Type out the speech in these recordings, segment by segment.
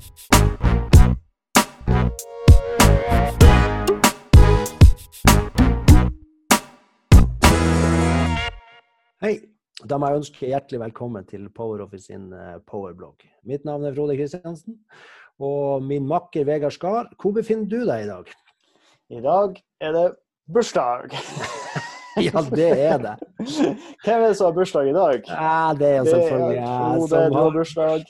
Hei. Da må jeg ønske hjertelig velkommen til PowerOffice sin eh, powerblogg. Mitt navn er Frode Kristiansen, og min makker Vegard Skar. Hvor befinner du deg i dag? I dag er det bursdag. Ja, det er det. Hvem er det som har bursdag i dag? Ja, det er jo selvfølgelig jeg som har har bursdag.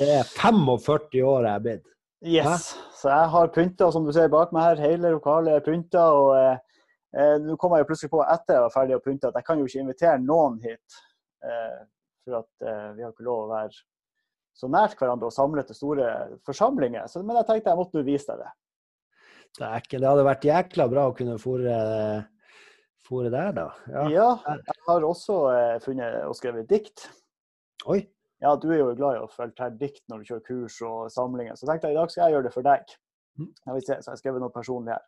Det er 45 år jeg er blitt. Yes. Så jeg har pynta, som du ser bak meg her. Hele lokalet er pynta. Og eh, eh, nå kom jeg jo plutselig på etter jeg var ferdig å pynte, at jeg kan jo ikke invitere noen hit. Eh, for at eh, vi har ikke lov å være så nært hverandre og samle til store forsamlinger. Så, men jeg tenkte jeg måtte vise deg det. Det, ikke, det hadde vært jækla bra å kunne fore, fore der, da. Ja. Ja, jeg har også eh, funnet og skrevet dikt. Oi. Ja, du er jo glad i å følge til dikt når du kjører kurs og samlinger, så tenkte jeg i dag skal jeg gjøre det for deg. Mhm. Jeg vil se, så jeg har skrevet noe personlig her.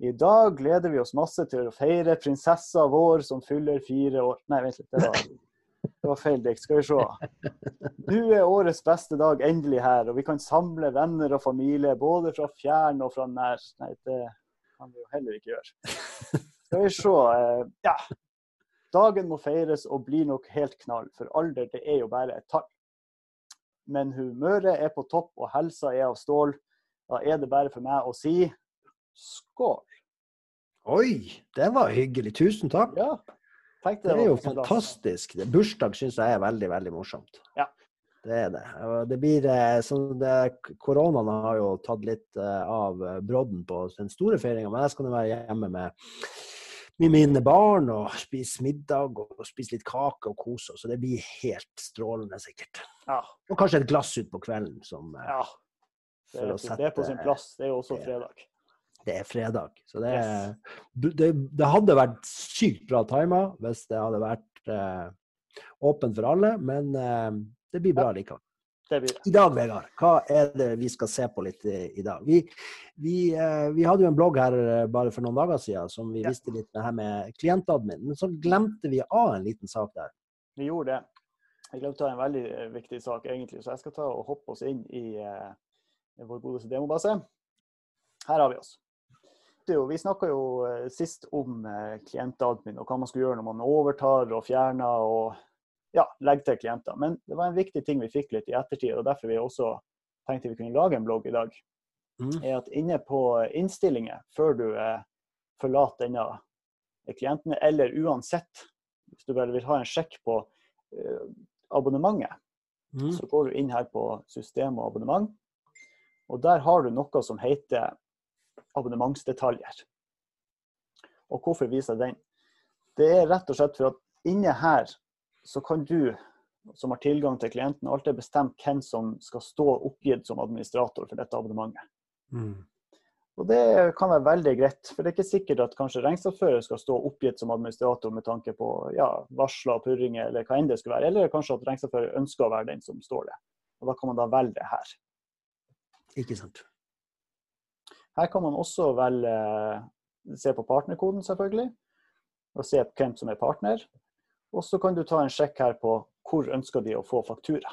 I dag gleder vi oss masse til å feire prinsessa vår som fyller fire år Nei, vent litt, det var, det var feil dikt. Skal vi se. Nå er årets beste dag endelig her, og vi kan samle venner og familie både fra fjern og fra nær. Nei, det kan vi jo heller ikke gjøre. Skal vi se. Ja, Dagen må feires og blir nok helt knall, for alder det er jo bare et tall. Men humøret er på topp og helsa er av stål. Da er det bare for meg å si skål. Oi, det var hyggelig. Tusen takk. Ja, tenkte Det er jo fantastisk. Det- Bursdag syns jeg er veldig, veldig morsomt. Ja. Det er det. Det blir eh, sånn det, Koronaen har jo tatt litt eh, av brodden på den store feiringa, men jeg skal nå være hjemme med, med mine barn og spise middag og spise litt kake og kose oss. Så det blir helt strålende sikkert. Ja, Og kanskje et glass utpå kvelden, som eh, ja. Det, er, sette, det er på sin plass. Det er jo også det- fredag. det er fredag. Så det, Yes. det, det hadde vært sykt bra tima hvis det hadde vært eh, åpent for alle, men eh, det blir bra likevel. I dag, Vegard, hva er det vi skal se på litt i, i dag? Vi, vi, eh, vi hadde jo en blogg her eh, bare for noen dager siden som vi Ja. visste litt det her med klientadmin, men så glemte vi av en liten sak der. Vi gjorde det. Jeg glemte å ha en veldig eh, viktig sak, egentlig, så jeg skal ta og hoppe oss inn i eh, vår godeste demobase. Her har vi oss. Jo, vi snakka jo eh, sist om klientadmin og hva man skulle gjøre når man overtar og fjerner og ja, legge til klienter. Men det var en viktig ting vi fikk litt i ettertid, og derfor vi også tenkte vi kunne lage en blogg i dag. Mm. er at inne på innstillinger før du eh, forlater denne klienten, eller uansett, hvis du bare vil ha en sjekk på eh, abonnementet, Mm. så går du inn her på system og abonnement, og der har du noe som heter abonnementsdetaljer. Og hvorfor viser jeg den? Det er rett og slett for at inne her så kan du som har tilgang til klienten, alltid bestemme hvem som skal stå oppgitt som administrator for dette abonnementet. Mm. Og det kan være veldig greit, for det er ikke sikkert at kanskje regnskapsfører skal stå oppgitt som administrator med tanke på ja, varsler purringer eller hva enn det skulle være, eller kanskje at regnskapsfører ønsker å være den som står det. Og Da kan man da velge det her. Ikke sant. Her kan man også velge se på partnerkoden, selvfølgelig, og se hvem som er partner. Og så kan du ta en sjekk her på hvor ønsker de å få faktura.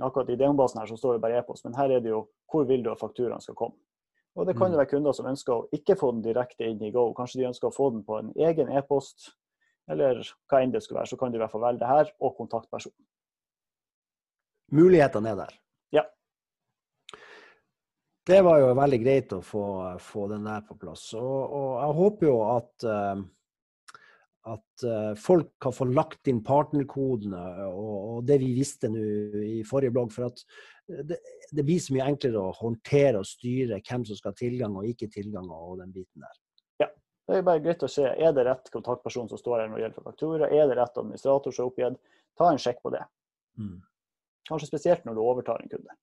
Akkurat i demobasen her så står det bare e-post, men her er det jo hvor vil du at fakturaen skal komme. Og det kan jo Mm. være kunder som ønsker å ikke få den direkte inn i Go. Kanskje de ønsker å få den på en egen e-post, eller hva enn det skulle være. Så kan du i hvert fall velge det her, og kontaktperson. Mulighetene er der. Ja. Det var jo veldig greit å få, få den der på plass. Og, og jeg håper jo at, eh, at eh, folk har fått lagt inn partnerkodene og, og det vi visste nå i forrige blogg. For at det, det blir så mye enklere å håndtere og styre hvem som skal ha tilgang og ikke tilgang og den biten der. Ja, Det er bare greit å se er det rett kontaktperson som står her når det gjelder faktura. Er det rett administrator som er oppgitt? Ta en sjekk på det. Mm. Kanskje spesielt når du overtar en kunde.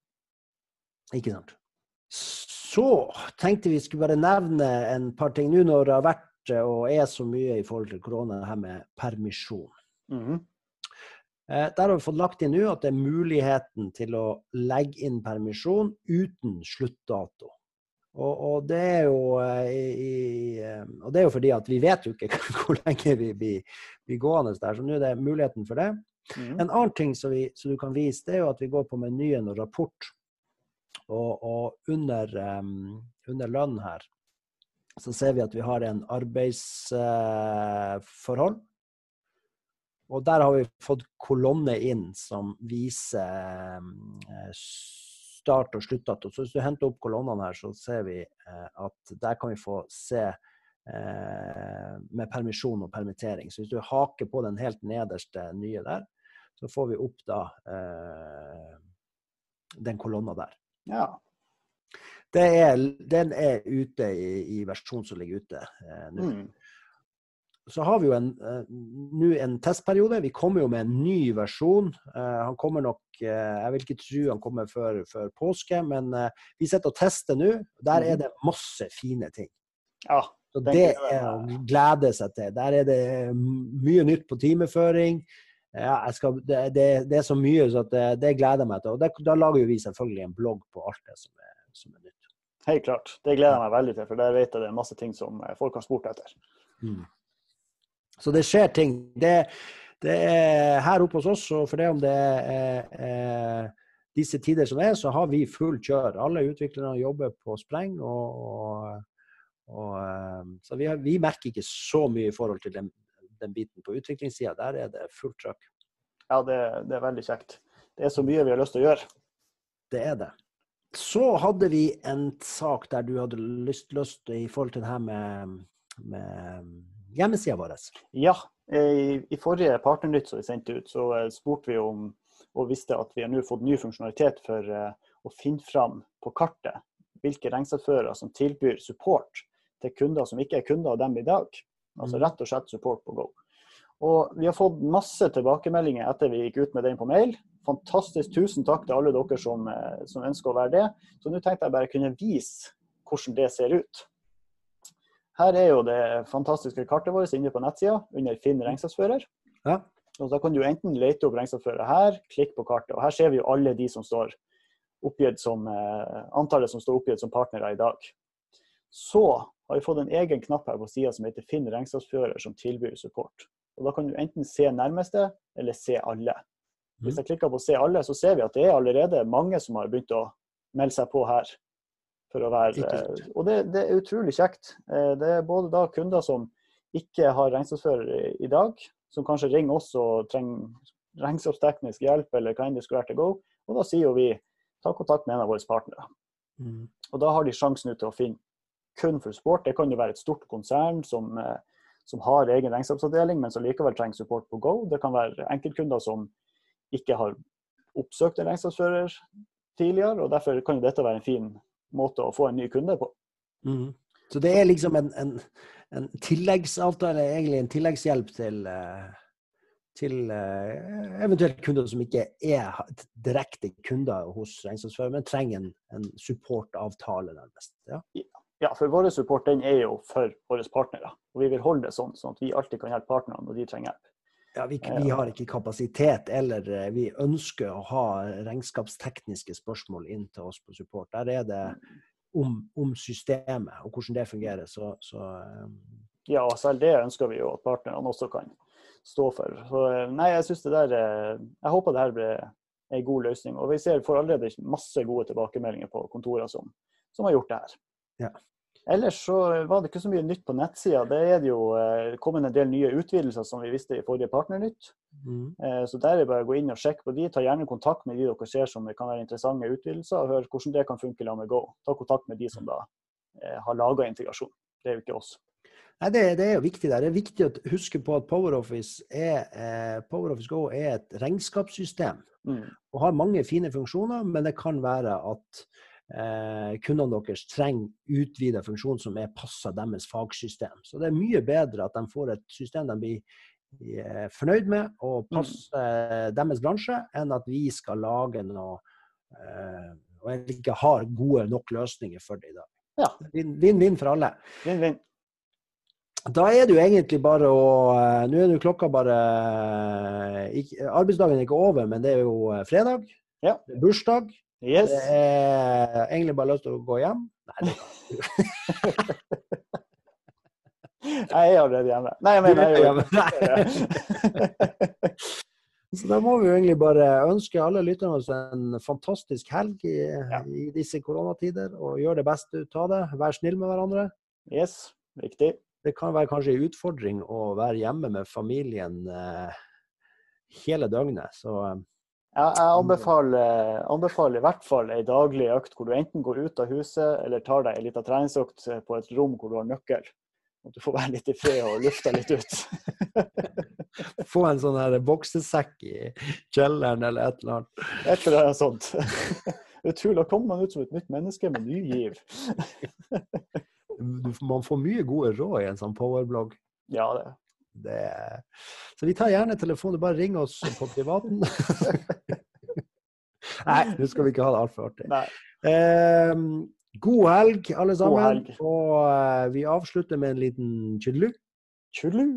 Ikke sant. Så tenkte vi skulle bare nevne en par ting nå når det har vært eh, og er så mye i forhold til korona, det her med permisjon. Mm -hmm. Der har vi fått lagt inn nå at det er muligheten til å legge inn permisjon uten sluttdato. Og, og, det er jo, eh, i, eh, og det er jo fordi at vi vet jo ikke hvor lenge vi blir, blir gående der, så nå er det muligheten for det. Mm. En annen ting som, vi, som du kan vise, det er jo at vi går på menyen og rapport. Og, og under, um, under lønn her, så ser vi at vi har en arbeidsforhold. og der har vi fått kolonne inn som viser eh, start og sluttdato. Så hvis du henter opp kolonnene her, så ser vi eh, at der kan vi få se eh, med permisjon og permittering. Så hvis du haker på den helt nederste nye der, så får vi opp da den kolonna der. Ja. Det er, den er ute i, i versjonen som ligger ute eh, nå. Mm. Så har vi jo en, eh, nå en testperiode. Vi kommer jo med en ny versjon. Eh, han kommer nok eh, Jeg vil ikke tro han kommer før, før påske, men eh, vi sitter og tester nå. Der er det masse fine ting. ja. Så det er å glede seg til. Der er det mye nytt på timeføring. Ja, skal, det, det, det er så mye, så det, det gleder jeg meg til. Og da lager vi selvfølgelig en blogg på alt det som er, som er nytt. Helt klart. Det gleder jeg meg veldig til, for der vet jeg det er masse ting som eh, folk har spurt etter. Mm. Så det skjer ting. Det, det er her oppe hos oss, og for det om det er eh, disse tider som er, så har vi fullt kjør. Alle utviklerne jobber på spreng. og, og, og eh, Så vi, har, vi merker ikke så mye i forhold til den, den biten på utviklingssida. Der er det fullt trøkk. Ja, det, det er veldig kjekt. Det er så mye vi har lyst til å gjøre. Det er det. Så hadde vi en sak der du hadde lyst, lyst i forhold til det her med, med hjemmesida vår. Ja, i, i forrige Partnernytt som vi sendte ut, så eh, spurte vi om og visste at vi har nå fått ny funksjonalitet for uh, å finne fram på kartet hvilke regnskapsførere som tilbyr support til kunder som ikke er kunder av dem i dag. Altså Mm. rett og slett support på Go. Og vi har fått masse tilbakemeldinger etter vi gikk ut med den på mail. Fantastisk. Tusen takk til alle dere som, eh, som ønsker å være det. Så nå tenkte jeg bare kunne vise hvordan det ser ut. Her er jo det fantastiske kartet vårt inne på nettsida under Finn regnskapsfører. Ja. Og Da kan du enten lete opp regnskapsfører her, klikk på kartet. Og her ser vi jo alle de som står oppgitt som, eh, antallet som står oppgitt som partnere i dag. Så har vi fått en egen knapp her på sida som heter Finn regnskapsfører som tilbyr support. Og Da kan du enten se nærmeste eller se alle. Hvis jeg klikker på se alle, så ser vi at det er allerede mange som har begynt å melde seg på her. For å være, og det, det er utrolig kjekt. Eh, Det er både da kunder som ikke har regnskapsfører i- dag, som kanskje ringer oss og trenger regnskapsteknisk hjelp, eller hva enn det skulle være til go. Og da sier vi ta kontakt med en av våre partnere. Mm. Og da har de sjansen til å finne kun for sport. Det kan jo være et stort konsern som, eh, som har egen regnskapsavdeling, men som likevel trenger support på Go. Det kan være enkeltkunder som ikke har oppsøkt en regnskapsfører tidligere, og derfor kan dette være en fin måte å få en ny kunde på. Mm. Så det er liksom en, en, en tilleggsavtale, egentlig en tilleggshjelp til, eh, til eh, eventuelt kunder som ikke er direkte kunder hos regnskapsfører, men trenger en, en supportavtale, nærmest. Ja. Ja, for vår support den er jo for våre partnere. Og vi vil holde det sånn, sånn at vi alltid kan hjelpe partnerne når de trenger hjelp. Ja, vi, vi har ikke kapasitet, eller eh, vi ønsker å ha regnskapstekniske spørsmål inn til oss på support. Der er det om, om systemet og hvordan det fungerer. Så, så eh, Ja, og selv det ønsker vi jo at partnerne også kan stå for. Så eh, nei, jeg synes det der Jeg håper det her blir en god løsning. Og vi ser får allerede masse gode tilbakemeldinger på kontorer som, som har gjort det her. Ja. Ellers så var det ikke så mye nytt på nettsida. Det er det jo eh, kommet en del nye utvidelser som vi visste i forrige Partnernytt. mm. Eh, Så der er det bare å gå inn og sjekke på de. Ta gjerne kontakt med de dere ser som det kan være interessante utvidelser, og hør hvordan det kan funke sammen med Go. Ta kontakt med de som da eh, har laga integrasjon. Det er jo ikke oss. Nei, det, det er jo viktig der. Det er viktig å huske på at PowerOffice, er, eh, PowerOffice Go er et regnskapssystem Mm. og har mange fine funksjoner, men det kan være at eh, kundene deres trenger utvida funksjon som er passa deres fagsystem. Så det er mye bedre at de får et system de blir eh, fornøyd med og passer eh, deres bransje, enn at vi skal lage noe eh, og ikke har gode nok løsninger for det i dag. Ja. Vinn-vinn for alle. Vinn-vinn. Da er det jo egentlig bare å eh, Nå er jo klokka bare eh, ikke, Arbeidsdagen er ikke over, men det er jo fredag. Ja. Bursdag. Yes. Det er egentlig bare lyst til å gå hjem. Nei, det Jeg er allerede hjemme. Nei, jeg mener er jeg er hjemme. Så da må vi jo egentlig bare ønske alle lytterne oss en fantastisk helg i, Ja. i disse koronatider. Og gjør det beste ut av det. Vær snill med hverandre. Yes, riktig. Det kan være kanskje en utfordring å være hjemme med familien eh, hele døgnet. Så eh, Jeg, anbefaler, anbefaler i hvert fall ei daglig økt hvor du enten går ut av huset eller tar deg ei lita treningsøkt på et rom hvor du har nøkkel. At du får være litt i fred og lufte litt ut. få en sånn her boksesekk i kjelleren eller et eller annet. Et eller annet sånt. Utrolig. Da kommer man ut som et nytt menneske med ny giv. Man får mye gode råd i en sånn powerblogg. Ja, det. Det, så vi tar gjerne telefonen. Du bare ring oss på privaten. Nei, nå skal vi ikke ha det altfor artig. Eh, god helg, alle sammen. helg. Og eh, vi avslutter med en liten tjudelu. Tjudelu.